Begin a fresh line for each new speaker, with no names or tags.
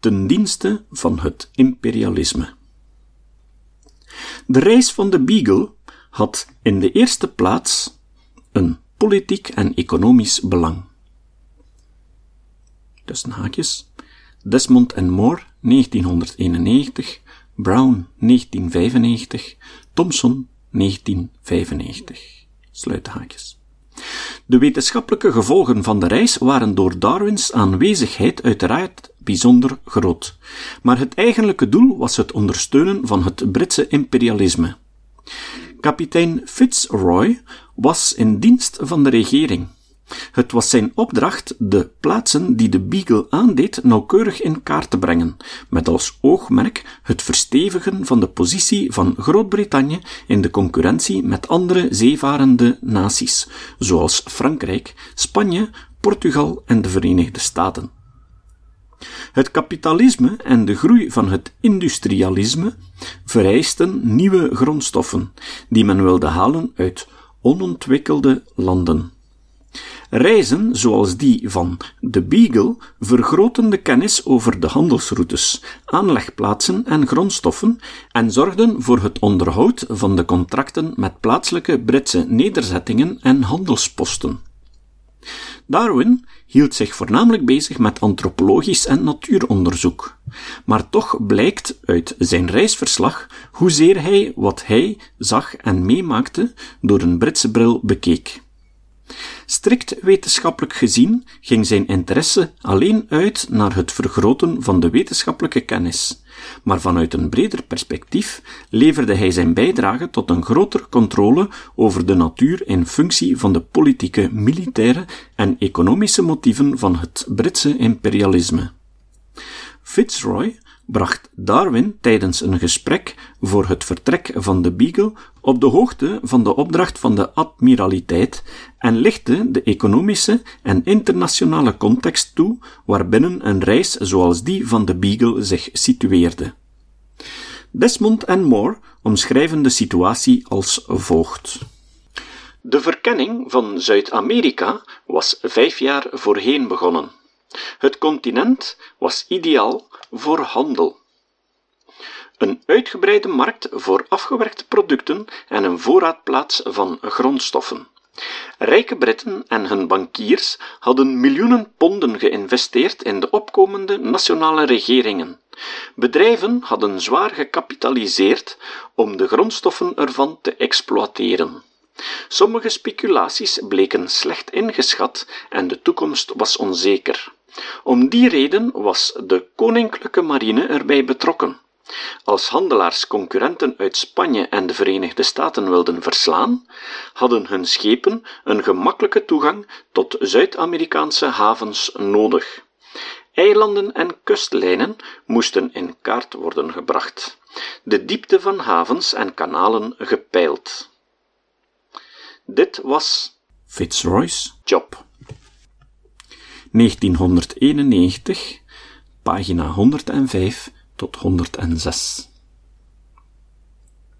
ten dienste van het imperialisme. De reis van de Beagle had in de eerste plaats een politiek en economisch belang. Tussen haakjes. Desmond en Moore, 1991, Brown, 1995, Thomson, 1995. Sluit haakjes. De wetenschappelijke gevolgen van de reis waren door Darwins aanwezigheid uiteraard bijzonder groot, maar het eigenlijke doel was het ondersteunen van het Britse imperialisme. Kapitein Fitzroy was in dienst van de regering. Het was zijn opdracht de plaatsen die de Beagle aandeed nauwkeurig in kaart te brengen, met als oogmerk het verstevigen van de positie van Groot-Brittannië in de concurrentie met andere zeevarende naties, zoals Frankrijk, Spanje, Portugal en de Verenigde Staten. Het kapitalisme en de groei van het industrialisme vereisten nieuwe grondstoffen, die men wilde halen uit onontwikkelde landen. Reizen zoals die van de Beagle vergroten de kennis over de handelsroutes, aanlegplaatsen en grondstoffen en zorgden voor het onderhoud van de contracten met plaatselijke Britse nederzettingen en handelsposten. Darwin hield zich voornamelijk bezig met antropologisch en natuuronderzoek, maar toch blijkt uit zijn reisverslag hoezeer hij wat hij zag en meemaakte door een Britse bril bekeek. Strikt wetenschappelijk gezien ging zijn interesse alleen uit naar het vergroten van de wetenschappelijke kennis, maar vanuit een breder perspectief leverde hij zijn bijdrage tot een grotere controle over de natuur in functie van de politieke, militaire en economische motieven van het Britse imperialisme. Fitzroy bracht Darwin tijdens een gesprek voor het vertrek van de Beagle op de hoogte van de opdracht van de admiraliteit en lichtte de economische en internationale context toe waarbinnen een reis zoals die van de Beagle zich situeerde. Desmond en Moore omschrijven de situatie als volgt. De verkenning van Zuid-Amerika was vijf jaar voorheen begonnen. Het continent was ideaal voor handel. Een uitgebreide markt voor afgewerkte producten en een voorraadplaats van grondstoffen. Rijke Britten en hun bankiers hadden miljoenen ponden geïnvesteerd in de opkomende nationale regeringen. Bedrijven hadden zwaar gecapitaliseerd om de grondstoffen ervan te exploiteren. Sommige speculaties bleken slecht ingeschat en de toekomst was onzeker. Om die reden was de koninklijke marine erbij betrokken. Als handelaars concurrenten uit Spanje en de Verenigde Staten wilden verslaan, hadden hun schepen een gemakkelijke toegang tot Zuid-Amerikaanse havens nodig. Eilanden en kustlijnen moesten in kaart worden gebracht, de diepte van havens en kanalen gepeild. Dit was Fitzroy's job. 1991, pagina 105 tot 106.